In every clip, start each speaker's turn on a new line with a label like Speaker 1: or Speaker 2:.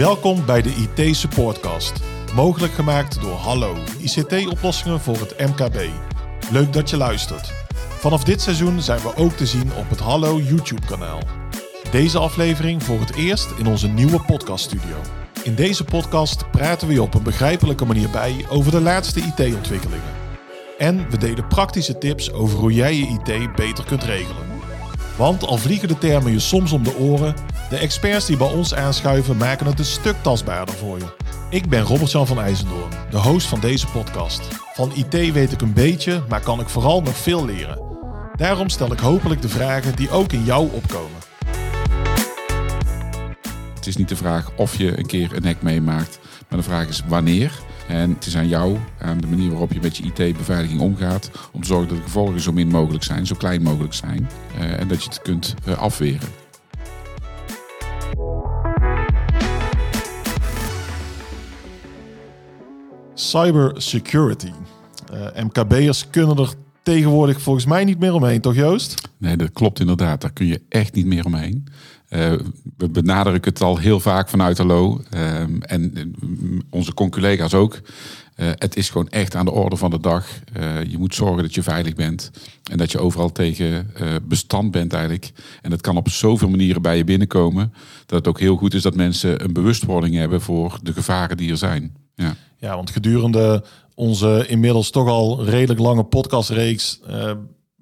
Speaker 1: Welkom bij de IT Supportcast. Mogelijk gemaakt door Hallo, ICT-oplossingen voor het MKB. Leuk dat je luistert. Vanaf dit seizoen zijn we ook te zien op het Hallo YouTube-kanaal. Deze aflevering voor het eerst in onze nieuwe podcaststudio. In deze podcast praten we je op een begrijpelijke manier bij over de laatste IT-ontwikkelingen. En we delen praktische tips over hoe jij je IT beter kunt regelen. Want al vliegen de termen je soms om de oren, de experts die bij ons aanschuiven maken het een stuk tastbaarder voor je. Ik ben Robert-Jan van IJzendoorn, de host van deze podcast. Van IT weet ik een beetje, maar kan ik vooral nog veel leren. Daarom stel ik hopelijk de vragen die ook in jou opkomen.
Speaker 2: Het is niet de vraag of je een keer een hack meemaakt, maar de vraag is wanneer. En het is aan jou, aan de manier waarop je met je IT-beveiliging omgaat, om te zorgen dat de gevolgen zo min mogelijk zijn, zo klein mogelijk zijn. eh, en dat je het kunt eh, afweren.
Speaker 1: Cybersecurity. Eh MKB'ers kunnen er tegenwoordig volgens mij niet meer omheen, toch Joost?
Speaker 2: Nee, dat klopt inderdaad. Daar kun je echt niet meer omheen. Eh, we benadrukken het al heel vaak vanuit Hallo. ehm, en eh, onze conculega's ook. Eh, het is gewoon echt aan de orde van de dag. Je moet zorgen dat je veilig bent. En dat je overal tegen bestand bent eigenlijk. En dat kan op zoveel manieren bij je binnenkomen. Dat het ook heel goed is dat mensen een bewustwording hebben voor de gevaren die er zijn. Ja.
Speaker 1: Ja, want gedurende onze inmiddels toch al redelijk lange podcastreeks...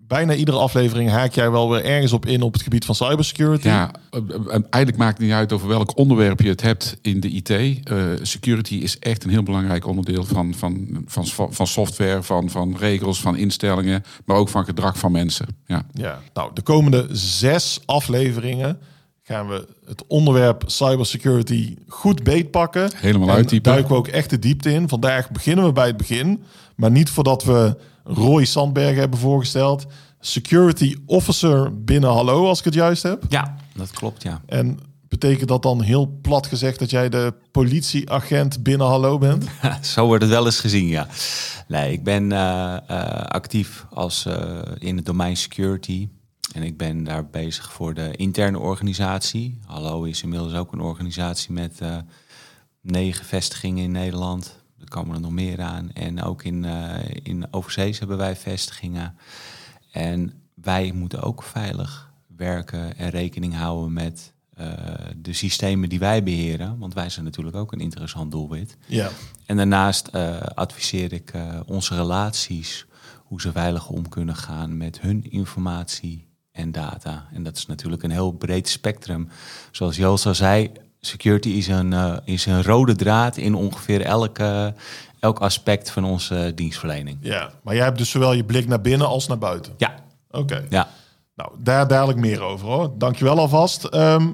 Speaker 1: eh, bijna iedere aflevering haak jij wel weer ergens op in op het gebied van cybersecurity.
Speaker 2: Ja, eh, eh, eigenlijk maakt het niet uit over welk onderwerp je het hebt in de IT. Eh, security is echt een heel belangrijk onderdeel van, van, van, van software, van, van regels, van instellingen, maar ook van gedrag van mensen. Ja.
Speaker 1: Ja, nou, de komende zes afleveringen gaan we het onderwerp cybersecurity goed beetpakken.
Speaker 2: Helemaal
Speaker 1: En
Speaker 2: uittypen.
Speaker 1: duiken we ook echt de diepte in. Vandaag beginnen we bij het begin, maar niet voordat we Roy Sandberg hebben voorgesteld. Security Officer binnen Hallo, als ik het juist heb.
Speaker 3: Ja, dat klopt, ja.
Speaker 1: En betekent dat dan heel plat gezegd dat jij de politieagent binnen Hallo bent?
Speaker 3: Zo wordt het wel eens gezien, ja. Nee, ik ben eh, eh, actief als, eh, in het domein security. En ik ben daar bezig voor de interne organisatie. Hallo is inmiddels ook een organisatie met negen vestigingen in Nederland. Er komen er nog meer aan. En ook in, eh in overzees hebben wij vestigingen. En wij moeten ook veilig werken en rekening houden met eh, de systemen die wij beheren. Want wij zijn natuurlijk ook een interessant doelwit.
Speaker 1: Ja.
Speaker 3: En daarnaast eh, adviseer ik onze relaties, hoe ze veilig om kunnen gaan met hun informatie en data. En dat is natuurlijk een heel breed spectrum. Zoals Joost al zei, security is een, eh, is een rode draad in ongeveer elke, elk aspect van onze dienstverlening.
Speaker 1: ja, maar jij hebt dus zowel je blik naar binnen als naar buiten.
Speaker 3: Ja,
Speaker 1: Oké.
Speaker 3: ja.
Speaker 1: Nou, daar dadelijk meer over hoor. Dankjewel alvast. Ehm,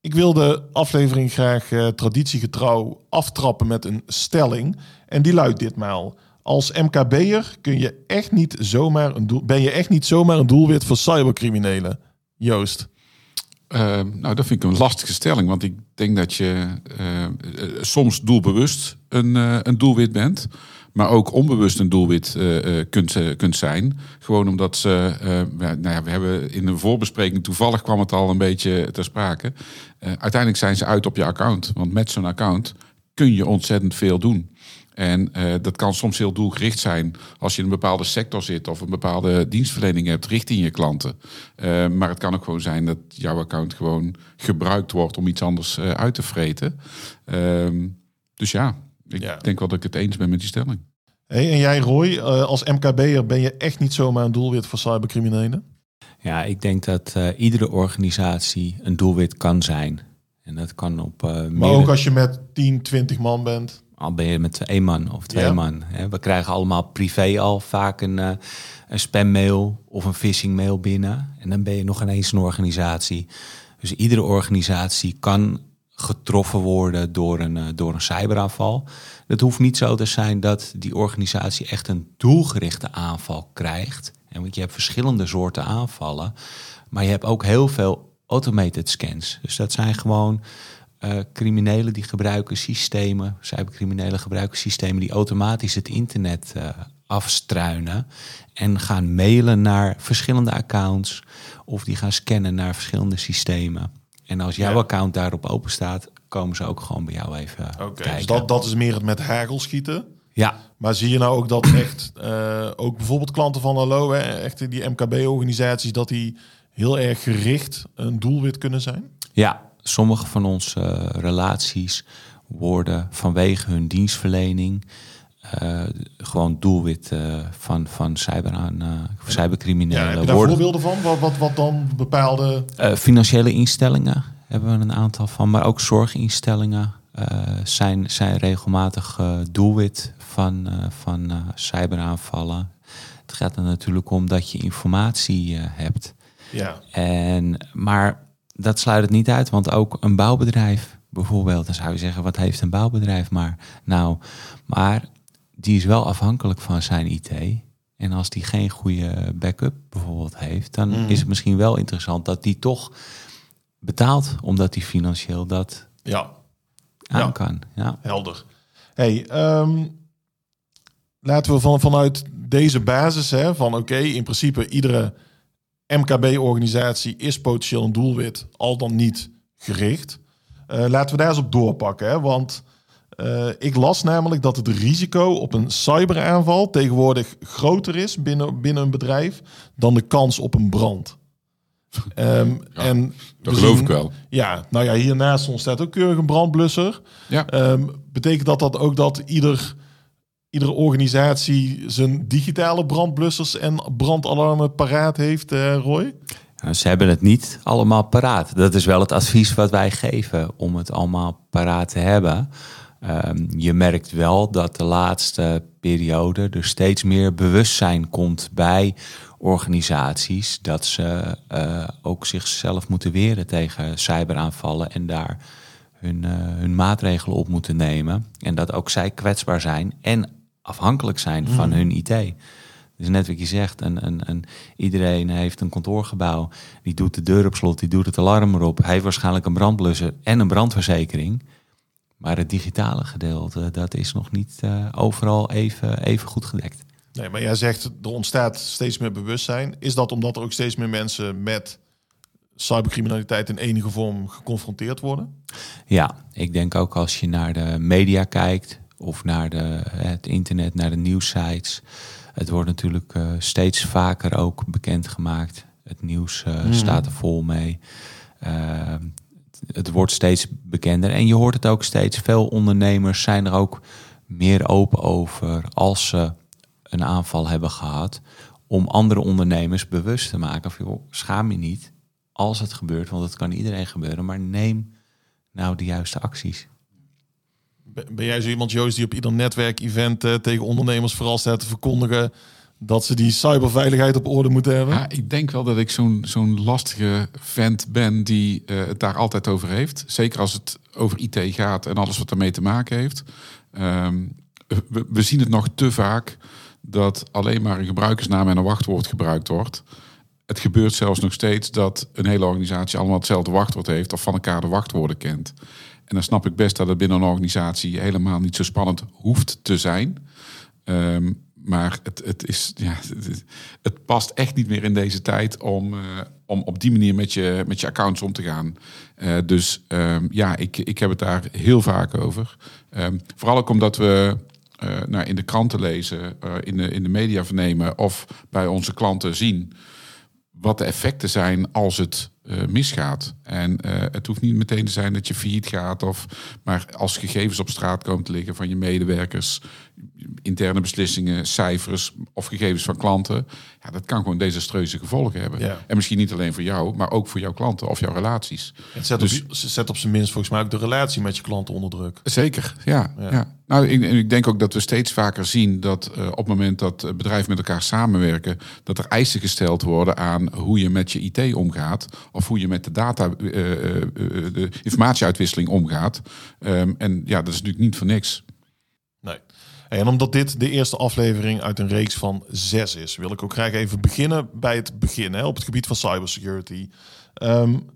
Speaker 1: ik wil de aflevering graag eh, traditiegetrouw aftrappen met een stelling. En die luidt ditmaal. Als MKB'er kun je echt niet zomaar een doel, ben je echt niet zomaar een doelwit voor cybercriminelen. Joost.
Speaker 2: Eh, nou, dat vind ik een lastige stelling, want ik denk dat je eh, eh, soms doelbewust een, een doelwit bent, maar ook onbewust een doelwit kunt, kunt zijn. Gewoon omdat ze, nou ja, we hebben in de voorbespreking, toevallig kwam het al een beetje ter sprake. Uiteindelijk zijn ze uit op je account, want met zo'n account kun je ontzettend veel doen. En eh, dat kan soms heel doelgericht zijn als je in een bepaalde sector zit of een bepaalde dienstverlening hebt richting je klanten. Eh, maar het kan ook gewoon zijn dat jouw account gewoon gebruikt wordt om iets anders eh, uit te vreten. Ehm, dus ja, ik
Speaker 1: Ja.
Speaker 2: denk wel dat ik het eens ben met die stelling.
Speaker 1: Hey, en jij Roy, eh, als MKB'er ben je echt niet zomaar een doelwit voor cybercriminelen?
Speaker 3: Ja, ik denk dat eh, iedere organisatie een doelwit kan zijn. En dat kan op eh
Speaker 1: Maar
Speaker 3: meer-
Speaker 1: ook als je met 10, 20 man bent.
Speaker 3: Al ben je met één man of twee
Speaker 1: Ja.
Speaker 3: man. Hè. We krijgen allemaal privé al vaak een, eh, een spammail of een phishing mail binnen. En dan ben je nog ineens een organisatie. Dus iedere organisatie kan getroffen worden door een, eh, door een cyberaanval. Het hoeft niet zo te zijn dat die organisatie echt een doelgerichte aanval krijgt. En want je hebt verschillende soorten aanvallen. Maar je hebt ook heel veel automated scans. Dus dat zijn gewoon eh, criminelen die gebruiken systemen, cybercriminelen gebruiken systemen die automatisch het internet eh, afstruinen en gaan mailen naar verschillende accounts of die gaan scannen naar verschillende systemen. En als jouw
Speaker 1: Ja.
Speaker 3: account daarop open staat, komen ze ook gewoon bij jou even
Speaker 1: Oké,
Speaker 3: kijken.
Speaker 1: dus dat, dat is meer het met hagel schieten.
Speaker 3: Ja,
Speaker 1: Maar zie je nou ook dat echt, eh, ook bijvoorbeeld klanten van Hallo, hè, echt die MKB-organisaties, dat die heel erg gericht een doelwit kunnen zijn?
Speaker 3: Ja, sommige van onze eh, relaties worden vanwege hun dienstverlening eh, gewoon doelwit eh, van, van cyberaan, eh,
Speaker 1: Ja, heb
Speaker 3: cybercriminelen.
Speaker 1: je daar voorbeelden van? Wat, wat, wat dan bepaalde...
Speaker 3: Financiële instellingen hebben we een aantal van, maar ook zorginstellingen zijn, zijn regelmatig doelwit van, van cyberaanvallen. Het gaat er natuurlijk om dat je informatie hebt.
Speaker 1: Ja,
Speaker 3: En, maar dat sluit het niet uit, want ook een bouwbedrijf bijvoorbeeld, dan zou je zeggen, wat heeft een bouwbedrijf maar? Nou, maar die is wel afhankelijk van zijn IT. En als die geen goede backup bijvoorbeeld heeft, dan
Speaker 1: Mhm.
Speaker 3: is het misschien wel interessant dat die toch betaalt, omdat die financieel dat
Speaker 1: ja,
Speaker 3: aan
Speaker 1: Ja.
Speaker 3: kan. Ja.
Speaker 1: helder. Hey, ehm, laten we van, vanuit deze basis hè, van oké, in principe iedere MKB-organisatie is potentieel een doelwit, al dan niet gericht. Eh, laten we daar eens op doorpakken, hè, want eh, ik las namelijk dat het risico op een cyberaanval tegenwoordig groter is binnen, binnen een bedrijf dan de kans op een brand. Ehm, en
Speaker 2: Dat geloof
Speaker 1: zien-
Speaker 2: ik wel.
Speaker 1: Ja, nou ja, hiernaast ons staat ook keurig een brandblusser.
Speaker 2: Ja.
Speaker 1: Ehm, betekent dat dat ook dat ieder, iedere organisatie zijn digitale brandblussers en brandalarmen paraat heeft, eh, Roy?
Speaker 3: Nou, ze hebben het niet allemaal paraat. Dat is wel het advies wat wij geven om het allemaal paraat te hebben. Ehm, je merkt wel dat de laatste periode er steeds meer bewustzijn komt bij organisaties dat ze eh, ook zichzelf moeten weren tegen cyberaanvallen en daar hun, eh, hun maatregelen op moeten nemen. En dat ook zij kwetsbaar zijn en afhankelijk zijn van hun IT. Dus net wat je zegt, een, een, een, iedereen heeft een kantoorgebouw, die doet de deur op slot, die doet het alarm erop. Hij heeft waarschijnlijk een brandblusser en een brandverzekering. Maar het digitale gedeelte, dat is nog niet eh, overal even, even goed gedekt.
Speaker 1: Nee, maar jij zegt er ontstaat steeds meer bewustzijn. Is dat omdat er ook steeds meer mensen met cybercriminaliteit in enige vorm geconfronteerd worden?
Speaker 3: Ja, ik denk ook als je naar de media kijkt of naar de, het internet, naar de nieuwsites. Het wordt natuurlijk eh, steeds vaker ook bekendgemaakt. Het nieuws eh, staat er vol mee. Uh, het wordt steeds bekender. En je hoort het ook steeds. Veel ondernemers zijn er ook meer open over als ze een aanval hebben gehad. Om andere ondernemers bewust te maken van, joh, schaam je niet als het gebeurt. Want het kan iedereen gebeuren. Maar neem nou de juiste acties.
Speaker 1: Ben jij zo iemand, Joost, die op ieder netwerkevent uh, tegen ondernemers vooral staat te verkondigen dat ze die cyberveiligheid op orde moeten hebben?
Speaker 2: Ik denk wel dat ik zo'n lastige vent ben die uh, het daar altijd over heeft. Zeker als het over IT gaat en alles wat ermee te maken heeft. We, we, zien het nog te vaak dat alleen maar een gebruikersnaam en een wachtwoord gebruikt wordt. Het gebeurt zelfs nog steeds dat een hele organisatie allemaal hetzelfde wachtwoord heeft of van elkaar de wachtwoorden kent. En dan snap ik best dat het binnen een organisatie helemaal niet zo spannend hoeft te zijn. Um, maar het, het, is, ja, het, past echt niet meer in deze tijd om, uh, om op die manier met je, met je accounts om te gaan. Uh, dus um, ja, ik, ik heb het daar heel vaak over. Um, vooral ook omdat we uh, nou, in de kranten lezen, in, de, in de media vernemen of bij onze klanten zien wat de effecten zijn als het uh, misgaat. En uh, het hoeft niet meteen te zijn dat je failliet gaat, of, maar als gegevens op straat komen te liggen van je medewerkers, interne beslissingen, cijfers of gegevens van klanten, ja, dat kan gewoon desastreuze gevolgen hebben.
Speaker 1: Ja.
Speaker 2: En misschien niet alleen voor jou, maar ook voor jouw klanten of jouw relaties.
Speaker 1: Het zet, dus, op, zet op zijn minst volgens mij ook de relatie met je klanten onder druk.
Speaker 2: Zeker, ja. ja. ja. Nou, ik, ik, denk ook dat we steeds vaker zien dat uh, op het moment dat bedrijven met elkaar samenwerken, dat er eisen gesteld worden aan hoe je met je IT omgaat of hoe je met de data, uh, uh, de informatieuitwisseling omgaat. Um, en ja, dat is natuurlijk niet voor niks.
Speaker 1: En omdat dit de eerste aflevering uit een reeks van zes is, wil ik ook graag even beginnen bij het begin hè, op het gebied van cybersecurity. Um,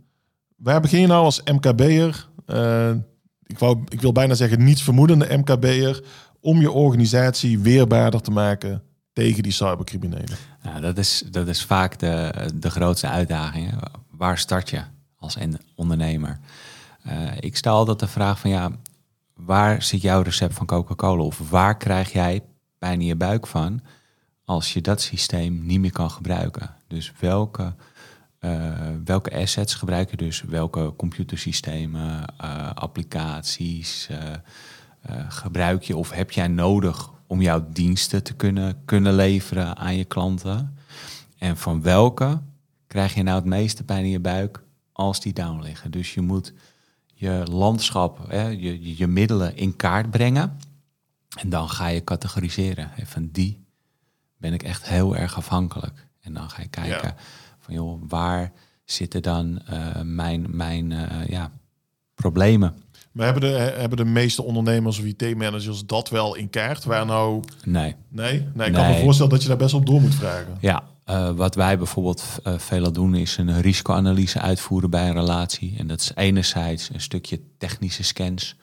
Speaker 1: waar begin je nou als MKB'er? Uh, ik, ik wil bijna zeggen niets vermoedende MKB'er om je organisatie weerbaarder te maken tegen die cybercriminelen.
Speaker 3: Dat, is, dat is vaak de, de grootste uitdaging. Waar start je als ondernemer? Uh, ik stel altijd de vraag van ja, waar zit jouw recept van Coca-Cola? Of waar krijg jij pijn in je buik van als je dat systeem niet meer kan gebruiken? Dus welke, uh, welke assets gebruik je dus? Welke computersystemen, uh, applicaties gebruik je of heb jij nodig om jouw diensten te kunnen, kunnen leveren aan je klanten? En van welke krijg je nou het meeste pijn in je buik als die down liggen? Dus je moet je landschap, hè, je, je middelen in kaart brengen. En dan ga je categoriseren. En van die ben ik echt heel erg afhankelijk. En dan ga je kijken van joh, waar zitten dan uh, mijn, mijn uh, ja, problemen?
Speaker 1: Maar hebben de, hebben de meeste ondernemers of IT-managers dat wel in kaart? Waar nou...
Speaker 3: Nee.
Speaker 1: Nee? Nee, ik kan me voorstellen dat je daar best op door moet vragen.
Speaker 3: Ja, uh, wat wij bijvoorbeeld uh, veel doen is een risicoanalyse uitvoeren bij een relatie. En dat is enerzijds een stukje technische scans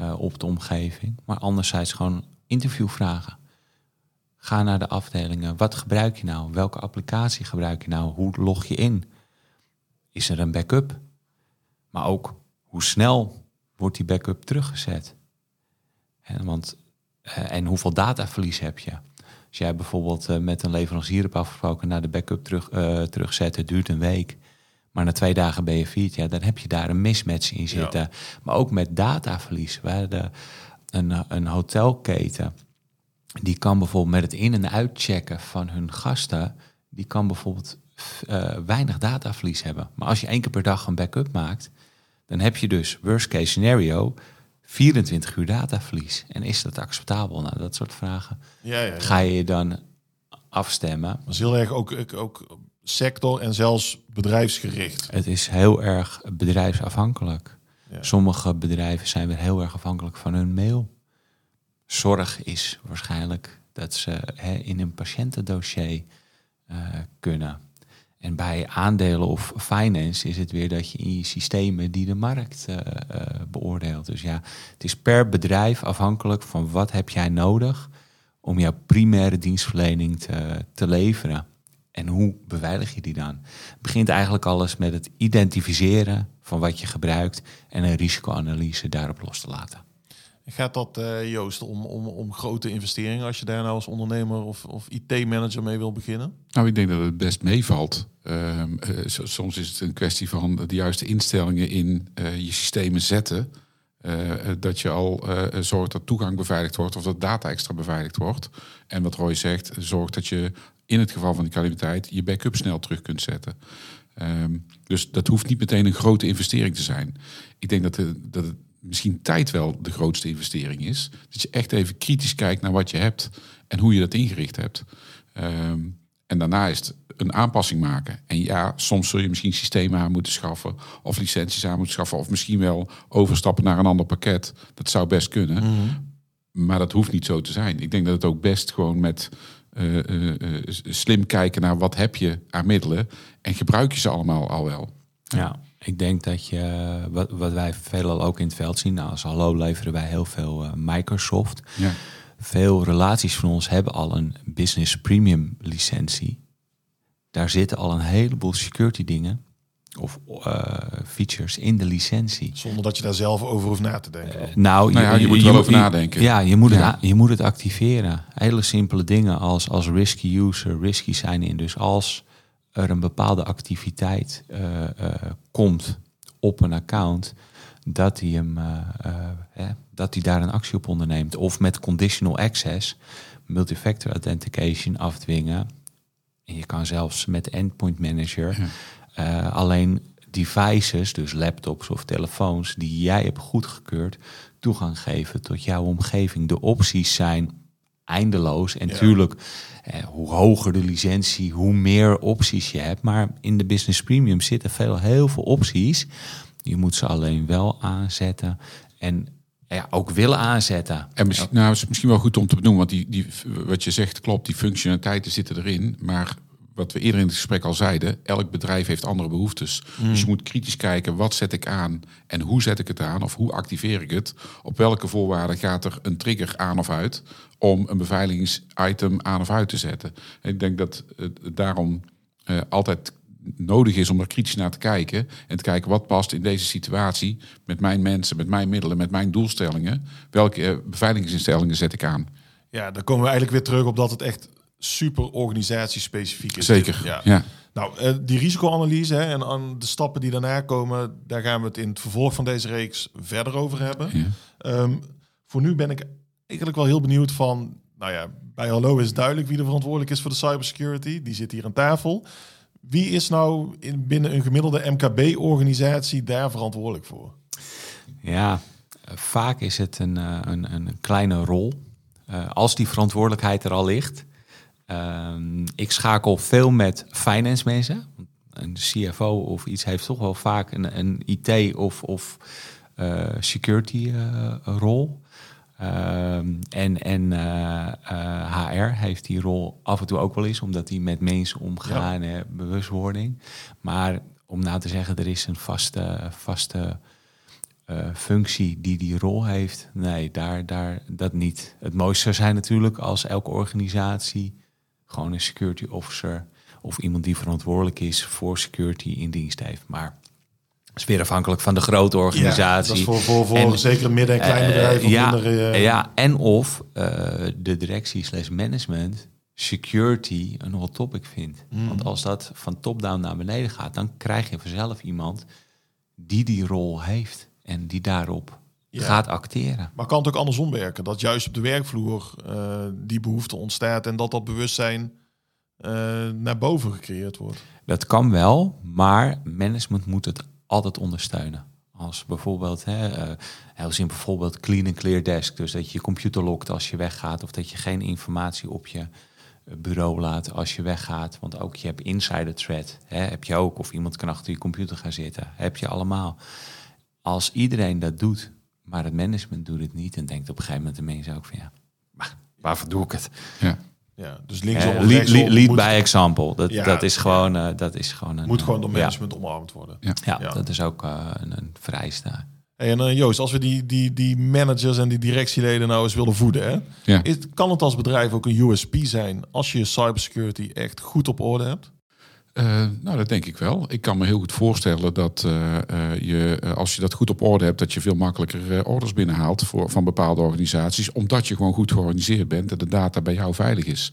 Speaker 3: uh, op de omgeving, maar anderzijds gewoon interviewvragen. Ga naar de afdelingen. Wat gebruik je nou? Welke applicatie gebruik je nou? Hoe log je in? Is er een backup? Maar ook hoe snel wordt die backup teruggezet? En, want, en hoeveel dataverlies heb je? Als jij bijvoorbeeld uh, met een leverancier hebt afgesproken naar de backup terug, uh, terugzetten, het duurt een week. Maar na twee dagen ben je viert, ja, dan heb je daar een mismatch in zitten. Ja. Maar ook met dataverlies. We hadden een, een hotelketen, die kan bijvoorbeeld met het in- en uitchecken van hun gasten, die kan bijvoorbeeld uh, weinig dataverlies hebben. Maar als je één keer per dag een backup maakt, dan heb je dus worst case scenario 24 uur dataverlies. En is dat acceptabel? Nou, dat soort vragen.
Speaker 1: Ja, ja, ja.
Speaker 3: Ga je dan afstemmen?
Speaker 1: Dat is heel erg ook, ook sector en zelfs bedrijfsgericht.
Speaker 3: Het is heel erg bedrijfsafhankelijk. Sommige bedrijven zijn weer heel erg afhankelijk van hun mail. Zorg is waarschijnlijk dat ze hè, in een patiëntendossier uh, kunnen. En bij aandelen of finance is het weer dat je in je systemen die de markt uh, uh, beoordeelt. Dus ja, het is per bedrijf afhankelijk van wat heb jij nodig om jouw primaire dienstverlening te, te leveren. En hoe beveilig je die dan? Het begint eigenlijk alles met het identificeren van wat je gebruikt en een risicoanalyse daarop los te laten.
Speaker 1: Gaat dat, uh, Joost, om, om, om grote investeringen als je daar nou als ondernemer of, of IT-manager mee wil beginnen?
Speaker 2: Nou, ik denk dat het best meevalt. Uh, uh, soms is het een kwestie van de juiste instellingen in je systemen zetten. dat je al zorgt dat toegang beveiligd wordt of dat data extra beveiligd wordt. En wat Roy zegt, zorgt dat je in het geval van die calamiteit je backup snel terug kunt zetten. Um, dus dat hoeft niet meteen een grote investering te zijn. Ik denk dat, de, dat het misschien tijd wel de grootste investering is. Dat je echt even kritisch kijkt naar wat je hebt en hoe je dat ingericht hebt. Um, en daarna is het een aanpassing maken. En ja, soms zul je misschien systemen aan moeten schaffen, of licenties aan moeten schaffen, of misschien wel overstappen naar een ander pakket. Dat zou best kunnen. Mm -hmm. Maar dat hoeft niet zo te zijn. Ik denk dat het ook best gewoon met uh, uh, uh, slim kijken naar wat heb je aan middelen en gebruik je ze allemaal al wel.
Speaker 3: Ja. Ik denk dat je, wat, wat wij veelal ook in het veld zien, nou, als Hallo leveren wij heel veel uh, Microsoft.
Speaker 2: Ja.
Speaker 3: Veel relaties van ons hebben al een Business Premium licentie. Daar zitten al een heleboel security dingen of uh, features in de licentie.
Speaker 1: Zonder dat je daar zelf over hoeft na te denken.
Speaker 3: Uh, nou,
Speaker 2: nou ja, je, je, moet er wel over nadenken.
Speaker 3: Ja, je moet, ja. Het, je moet het activeren. Hele simpele dingen als, als risky user, risky sign in. Dus als er een bepaalde activiteit uh, uh, komt op een account, dat hij, hem, uh, eh, dat hij daar een actie op onderneemt. Of met conditional access, multifactor authentication afdwingen. En je kan zelfs met Endpoint Manager ja. alleen devices, dus laptops of telefoons, die jij hebt goedgekeurd, toegang geven tot jouw omgeving. De opties zijn eindeloos. En natuurlijk, eh, hoe hoger de licentie, hoe meer opties je hebt. Maar in de Business Premium zitten veel, heel veel opties. Je moet ze alleen wel aanzetten. En ja, ook willen aanzetten.
Speaker 2: En misschien, nou, is misschien wel goed om te benoemen, want die, die, wat je zegt klopt, die functionaliteiten zitten erin. Maar wat we eerder in het gesprek al zeiden, elk bedrijf heeft andere behoeftes. Mm. Dus je moet kritisch kijken, wat zet ik aan en hoe zet ik het aan of hoe activeer ik het? Op welke voorwaarden gaat er een trigger aan of uit om een beveiligingsitem aan of uit te zetten? En ik denk dat het daarom uh, altijd nodig is om er kritisch naar te kijken. En te kijken wat past in deze situatie met mijn mensen, met mijn middelen, met mijn doelstellingen. Welke eh, beveiligingsinstellingen zet ik aan?
Speaker 1: Ja, dan komen we eigenlijk weer terug op dat het echt super organisatiespecifiek is.
Speaker 2: Zeker,
Speaker 1: Ja.
Speaker 2: ja.
Speaker 1: Nou, eh, die risicoanalyse hè, en aan de stappen die daarna komen, daar gaan we het in het vervolg van deze reeks verder over hebben.
Speaker 2: Ja.
Speaker 1: Ehm, voor nu ben ik eigenlijk wel heel benieuwd van, nou ja, bij Hallo is duidelijk wie er verantwoordelijk is voor de cybersecurity. Die zit hier aan tafel. Wie is nou in, binnen een gemiddelde MKB-organisatie daar verantwoordelijk voor?
Speaker 3: Ja, eh, vaak is het een, eh, een, een kleine rol. Eh, als die verantwoordelijkheid er al ligt. Ehm, ik schakel veel met finance mensen. Een CFO of iets heeft toch wel vaak een, een IT of, of eh, security eh, rol. Ehm, en en eh, eh, HR heeft die rol af en toe ook wel eens, omdat die met mensen omgaan, eh, bewustwording. Maar om nou te zeggen, er is een vaste, vaste functie die die rol heeft. Nee, daar, daar, dat niet. Het mooiste zou zijn natuurlijk als elke organisatie gewoon een security officer of iemand die verantwoordelijk is voor security in dienst heeft. Maar is weer afhankelijk van de grote organisatie.
Speaker 1: dat is voor, voor, zeker midden- en
Speaker 3: Eh,
Speaker 1: kleinbedrijven. of
Speaker 3: ja,
Speaker 1: minder, eh,
Speaker 3: ja, en of eh, de directie slash management security een hot topic vindt.
Speaker 1: Hmm.
Speaker 3: Want als dat van top-down naar beneden gaat, dan krijg je vanzelf iemand die die rol heeft en die daarop
Speaker 1: Ja.
Speaker 3: gaat acteren.
Speaker 1: Maar kan het ook andersom werken? Dat juist op de werkvloer eh, die behoefte ontstaat en dat dat bewustzijn eh, naar boven gecreëerd wordt.
Speaker 3: Dat kan wel, maar management moet het altijd ondersteunen. Als bijvoorbeeld, hè, eh, heel simpel bijvoorbeeld clean and clear desk. Dus dat je je computer lokt als je weggaat. Of dat je geen informatie op je bureau laat als je weggaat. Want ook je hebt insider threat. Hè, heb je ook. Of iemand kan achter je computer gaan zitten. Heb je allemaal. Als iedereen dat doet, maar het management doet het niet. En denkt op een gegeven moment de mensen ook van ja, maar waarvoor doe ik het?
Speaker 2: Ja.
Speaker 1: Ja, dus linksom
Speaker 3: Eh, lead, lead, lead
Speaker 1: moet,
Speaker 3: by example. Dat,
Speaker 1: Ja,
Speaker 3: dat is gewoon, eh, dat is gewoon een.
Speaker 1: moet gewoon door
Speaker 3: eh, ja.
Speaker 1: management omarmd worden.
Speaker 2: Ja.
Speaker 3: Ja,
Speaker 1: Ja.
Speaker 3: dat is ook eh, een, een vereiste.
Speaker 1: Hey, en eh, Joost, als we die, die, die managers en die directieleden nou eens willen voeden, hè,
Speaker 2: Ja.
Speaker 1: is, kan het als bedrijf ook een USP zijn als je je cybersecurity echt goed op orde hebt?
Speaker 2: Eh, nou, dat denk ik wel. Ik kan me heel goed voorstellen dat eh, eh, je, als je dat goed op orde hebt, dat je veel makkelijker orders binnenhaalt voor, van bepaalde organisaties, omdat je gewoon goed georganiseerd bent en de data bij jou veilig is.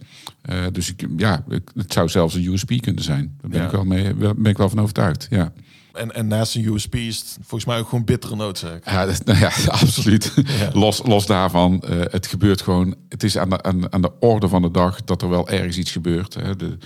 Speaker 2: Dus ik, ja, het zou zelfs een USP kunnen zijn. Daar ben,
Speaker 1: Ja.
Speaker 2: ik, wel mee, ben ik wel van overtuigd. Ja,
Speaker 1: En, en naast een USP is het volgens mij ook gewoon bittere noodzaak.
Speaker 2: ja, dat, nou ja absoluut.
Speaker 1: Ja.
Speaker 2: Los, los daarvan, eh, het gebeurt gewoon. Het is aan de, aan, aan de orde van de dag dat er wel ergens iets gebeurt. Hè. De,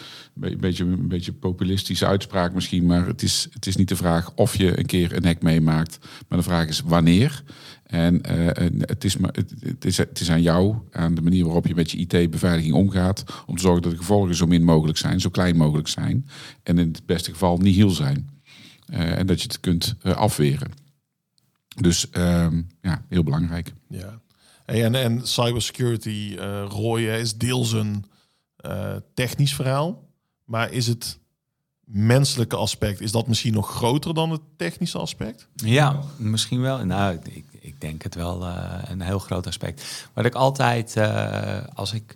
Speaker 2: een beetje, een beetje populistische uitspraak misschien, maar het is, het is niet de vraag of je een keer een hek meemaakt, maar de vraag is wanneer. En eh, het, is, het, is, het is aan jou, aan de manier waarop je met je IT-beveiliging omgaat, om te zorgen dat de gevolgen zo min mogelijk zijn, zo klein mogelijk zijn. En in het beste geval niet heel zijn. Eh, en dat je het kunt eh, afweren. Dus ehm, ja, heel belangrijk.
Speaker 1: Ja. Hey, en, en cybersecurity eh rooien is deels een eh, technisch verhaal. Maar is het menselijke aspect, is dat misschien nog groter dan het technische aspect?
Speaker 3: Ja, misschien wel. Nou, ik, ik denk het wel eh, een heel groot aspect. Wat ik altijd, eh, als, ik,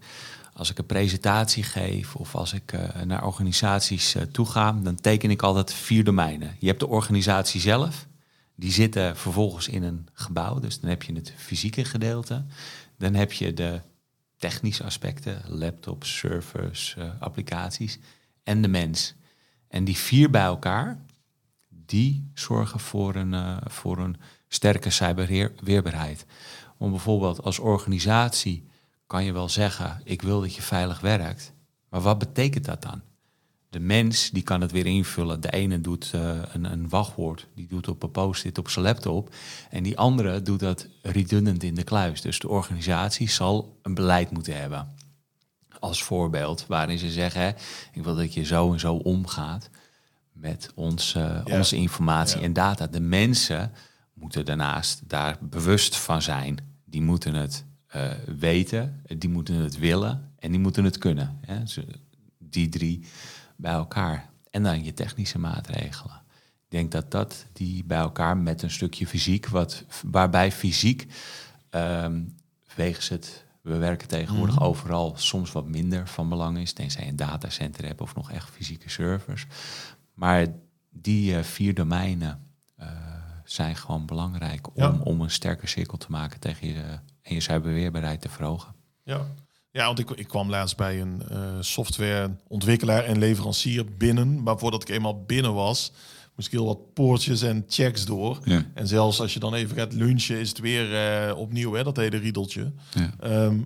Speaker 3: als ik een presentatie geef of als ik eh, naar organisaties eh, toe ga, dan teken ik altijd vier domeinen. Je hebt de organisatie zelf, die zitten vervolgens in een gebouw. Dus dan heb je het fysieke gedeelte. Dan heb je de technische aspecten, laptops, servers, eh, applicaties en de mens. En die vier bij elkaar, die zorgen voor een, voor een sterke cyberweerbaarheid. Want bijvoorbeeld als organisatie kan je wel zeggen, ik wil dat je veilig werkt. Maar wat betekent dat dan? De mens die kan het weer invullen. De ene doet eh, een, een wachtwoord, die doet op een post-it op zijn laptop. En die andere doet dat redundant in de kluis. Dus de organisatie zal een beleid moeten hebben. Als voorbeeld, waarin ze zeggen, hè, ik wil dat je zo en zo omgaat met ons, eh,
Speaker 1: Ja.
Speaker 3: onze informatie
Speaker 1: Ja.
Speaker 3: en data. De mensen moeten daarnaast daar bewust van zijn. Die moeten het eh, weten, die moeten het willen en die moeten het kunnen. Hè? Die drie bij elkaar. En dan je technische maatregelen. Ik denk dat dat die bij elkaar met een stukje fysiek, wat, waarbij fysiek, ehm, wegens het, we werken tegenwoordig
Speaker 1: Mhm.
Speaker 3: overal soms wat minder van belang is, tenzij je een datacenter hebt of nog echt fysieke servers. Maar die eh, vier domeinen eh, zijn gewoon belangrijk om,
Speaker 1: Ja.
Speaker 3: om een sterke cirkel te maken tegen je en je cyberweerbaarheid te verhogen.
Speaker 1: Ja, ja want ik, ik kwam laatst bij een eh, softwareontwikkelaar en leverancier binnen. Maar voordat ik eenmaal binnen was, moest ik heel wat poortjes en checks door.
Speaker 2: Ja.
Speaker 1: En zelfs als je dan even gaat lunchen, is het weer eh, opnieuw, hè, dat hele riedeltje.
Speaker 2: Ja.
Speaker 1: Ehm,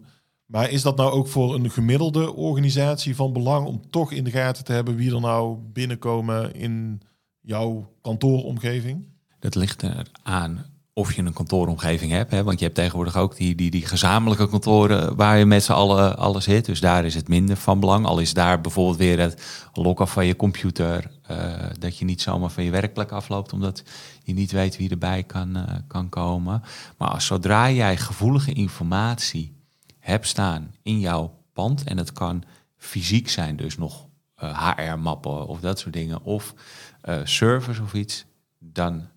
Speaker 1: maar is dat nou ook voor een gemiddelde organisatie van belang om toch in de gaten te hebben wie er nou binnenkomen in jouw kantooromgeving?
Speaker 3: Dat ligt eraan of je een kantooromgeving hebt. Hè? Want je hebt tegenwoordig ook die, die, die gezamenlijke kantoren waar je met z'n allen alles zit. Dus daar is het minder van belang. Al is daar bijvoorbeeld weer het lokken van je computer. eh, dat je niet zomaar van je werkplek afloopt omdat je niet weet wie erbij kan, eh, kan komen. Maar als, zodra jij gevoelige informatie hebt staan in jouw pand... en het kan fysiek zijn, dus nog HR-mappen of dat soort dingen... of eh servers of iets, dan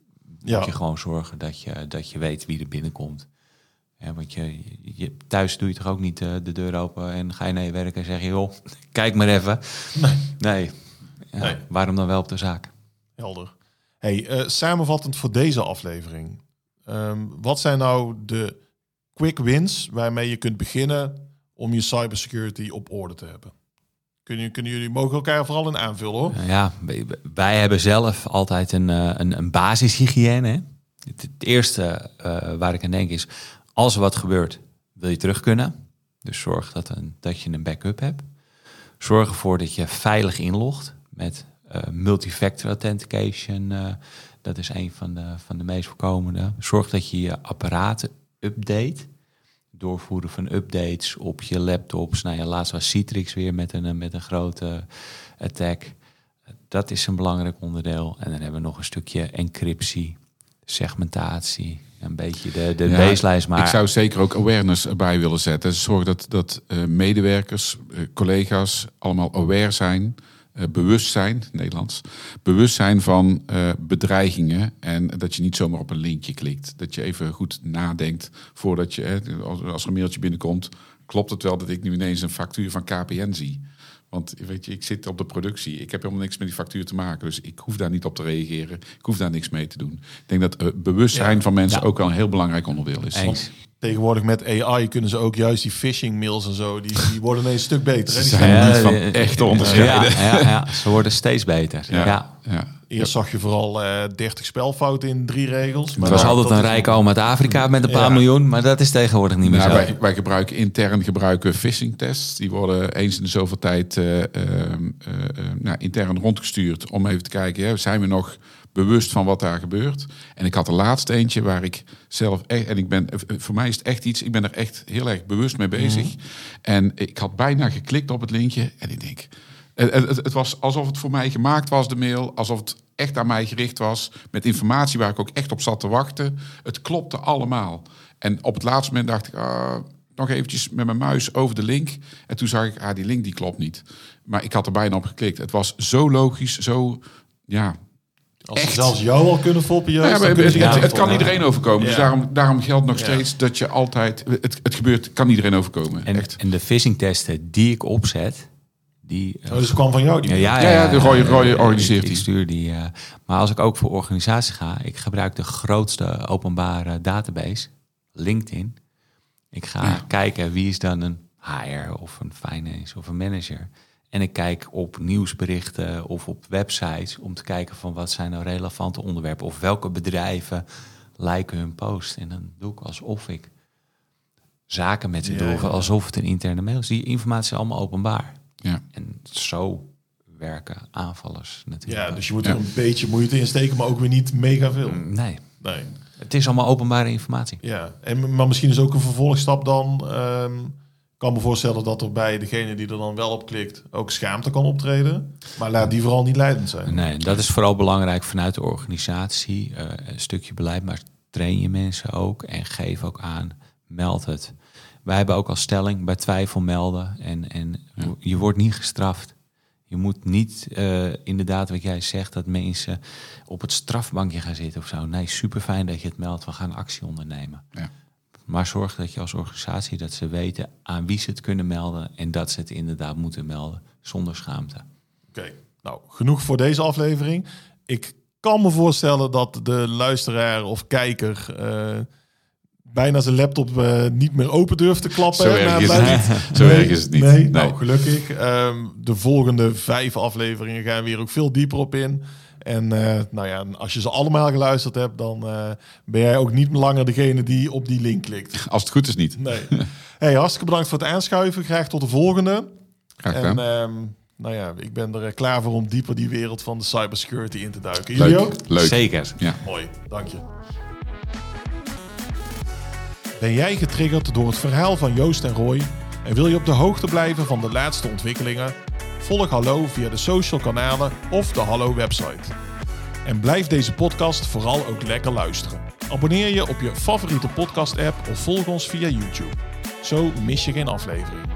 Speaker 1: Ja.
Speaker 3: moet je gewoon zorgen dat je, dat je weet wie er binnenkomt. Ja, want je, je, thuis doe je toch ook niet eh, de deur open en ga je naar je werk en zeg je, joh, kijk maar even.
Speaker 1: Nee.
Speaker 3: Nee. Ja,
Speaker 1: Nee.
Speaker 3: Waarom dan wel op de zaak?
Speaker 1: Helder. Hey, eh, samenvattend voor deze aflevering. Ehm, wat zijn nou de quick wins waarmee je kunt beginnen om je cybersecurity op orde te hebben? Kunnen, kunnen jullie mogen elkaar vooral in aanvullen hoor.
Speaker 3: Ja, wij- hebben zelf altijd een, eh, een, een basishygiëne. Het, eerste eh, waar ik aan denk is, als er wat gebeurt, wil je terug kunnen. Dus zorg dat, een, dat je een backup hebt. Zorg ervoor dat je veilig inlogt met eh, multifactor authentication. dat is een van de, van de meest voorkomende. Zorg dat je je apparaten update. Doorvoeren van updates op je laptops. Nou ja, laatst was Citrix weer met een, met een grote attack. Dat is een belangrijk onderdeel. En dan hebben we nog een stukje encryptie, segmentatie. Een beetje de, de
Speaker 2: Ja,
Speaker 3: baseline. Maar
Speaker 2: Ik zou zeker ook awareness erbij willen zetten. Zorg dat, dat eh, medewerkers, eh, collega's allemaal aware zijn, eh, bewust zijn, Nederlands, bewust zijn van eh, bedreigingen. En dat je niet zomaar op een linkje klikt. Dat je even goed nadenkt voordat je, hè, als, als er een mailtje binnenkomt, klopt het wel dat ik nu ineens een factuur van KPN zie? Want weet je, ik zit op de productie. Ik heb helemaal niks met die factuur te maken. Dus ik hoef daar niet op te reageren. Ik hoef daar niks mee te doen. Ik denk dat eh, bewustzijn
Speaker 1: Ja.
Speaker 2: van mensen
Speaker 3: Ja.
Speaker 2: ook wel een heel belangrijk onderdeel is.
Speaker 3: eens.
Speaker 1: Tegenwoordig met AI kunnen ze ook juist die phishing mails en zo, die, die worden ineens een stuk beter.
Speaker 2: Ze zijn niet van echt te
Speaker 3: Ja,
Speaker 2: onderscheiden.
Speaker 3: ja, ja, ze worden steeds beter. Ja.
Speaker 2: Ja. Ja.
Speaker 1: Eerst zag je vooral eh 30 spelfouten in drie regels.
Speaker 3: Het was altijd een rijke oom uit Afrika met een paar
Speaker 1: Ja.
Speaker 3: miljoen, maar dat is tegenwoordig niet meer
Speaker 2: Nou,
Speaker 3: zo.
Speaker 2: wij, wij gebruiken intern gebruiken phishing tests. Die worden eens in de zoveel tijd eh, eh, eh, eh, nou, intern rondgestuurd om even te kijken, hè, zijn we nog bewust van wat daar gebeurt? En ik had de laatste eentje waar ik zelf echt, en ik ben, voor mij is het echt iets, ik ben er echt heel erg bewust mee bezig. En ik had bijna geklikt op het linkje en ik denk, het was alsof het voor mij gemaakt was, de mail. Alsof het echt aan mij gericht was. Met informatie waar ik ook echt op zat te wachten. Het klopte allemaal. En op het laatste moment dacht ik... ah, nog eventjes met mijn muis over de link. En toen zag ik, ah, die link die klopt niet. Maar ik had er bijna op geklikt. Het was zo logisch, zo... Ja,
Speaker 1: Als ze zelfs jou al kunnen foppen, juist,
Speaker 2: ja, maar het, kan iedereen overkomen. Dus daarom, daarom geldt nog
Speaker 1: Ja.
Speaker 2: steeds dat je altijd... Het, het gebeurt, kan iedereen overkomen.
Speaker 3: En,
Speaker 2: echt.
Speaker 3: en de phishing testen die ik opzet, die...
Speaker 1: Oh, dus het kwam van jou, die
Speaker 3: Ja, ja,
Speaker 2: Ja, ja, de Roy- Roy organiseert
Speaker 3: ik,
Speaker 2: die.
Speaker 3: ik stuur die. eh, maar als ik ook voor organisatie ga, ik gebruik de grootste openbare database, LinkedIn. Ik ga
Speaker 2: Ja.
Speaker 3: kijken wie is dan een HR of een finance of een manager. En ik kijk op nieuwsberichten of op websites om te kijken van wat zijn nou relevante onderwerpen of welke bedrijven lijken hun post. En dan doe ik alsof ik zaken met ze
Speaker 1: Ja,
Speaker 3: doe,
Speaker 1: ja.
Speaker 3: alsof het een interne mail is. Die informatie is allemaal openbaar.
Speaker 2: Ja.
Speaker 3: En zo werken aanvallers natuurlijk.
Speaker 1: Ja, dus je moet
Speaker 2: Ja.
Speaker 1: er een beetje moeite in steken, maar ook weer niet mega veel.
Speaker 3: Nee,
Speaker 1: Nee.
Speaker 3: het is allemaal openbare informatie.
Speaker 1: Ja, en, maar misschien is ook een vervolgstap dan... ehm, kan me voorstellen dat er bij degene die er dan wel op klikt... ook schaamte kan optreden. Maar laat die vooral niet leidend zijn.
Speaker 3: Nee, dat is vooral belangrijk vanuit de organisatie. eh, een stukje beleid, maar train je mensen ook en geef ook aan, meld het. Wij hebben ook als stelling bij twijfel melden en, en je wordt niet gestraft. Je moet niet eh, inderdaad wat jij zegt, dat mensen op het strafbankje gaan zitten of zo. Nee, super fijn dat je het meldt, we gaan actie ondernemen.
Speaker 2: Ja.
Speaker 3: Maar zorg dat je als organisatie dat ze weten aan wie ze het kunnen melden en dat ze het inderdaad moeten melden zonder schaamte.
Speaker 1: Oké, Nou, genoeg voor deze aflevering. Ik kan me voorstellen dat de luisteraar of kijker eh, bijna zijn laptop eh, niet meer open durft te klappen.
Speaker 2: Zo erg is het. Zo erg is het niet.
Speaker 1: Nee,
Speaker 2: Nee.
Speaker 1: nou gelukkig. Ehm, de volgende vijf afleveringen gaan we hier ook veel dieper op in. En eh, nou ja, als je ze allemaal geluisterd hebt, dan eh, ben jij ook niet langer degene die op die link klikt.
Speaker 2: Als het goed is niet.
Speaker 1: Nee. Hey, hartstikke bedankt voor het aanschuiven. Graag tot de volgende.
Speaker 2: Graag
Speaker 1: En
Speaker 2: gedaan.
Speaker 1: ehm, nou ja, ik ben er eh, klaar voor om dieper die wereld van de cybersecurity in te duiken. Jullie
Speaker 2: Leuk.
Speaker 1: ook?
Speaker 2: Leuk.
Speaker 3: Zeker.
Speaker 2: Ja.
Speaker 1: Mooi, dank je. Ben jij getriggerd door het verhaal van Joost en Roy en wil je op de hoogte blijven van de laatste ontwikkelingen? Volg Hallo via de social kanalen of de Hallo website. En blijf deze podcast vooral ook lekker luisteren. Abonneer je op je favoriete podcast app of volg ons via YouTube. Zo mis je geen aflevering.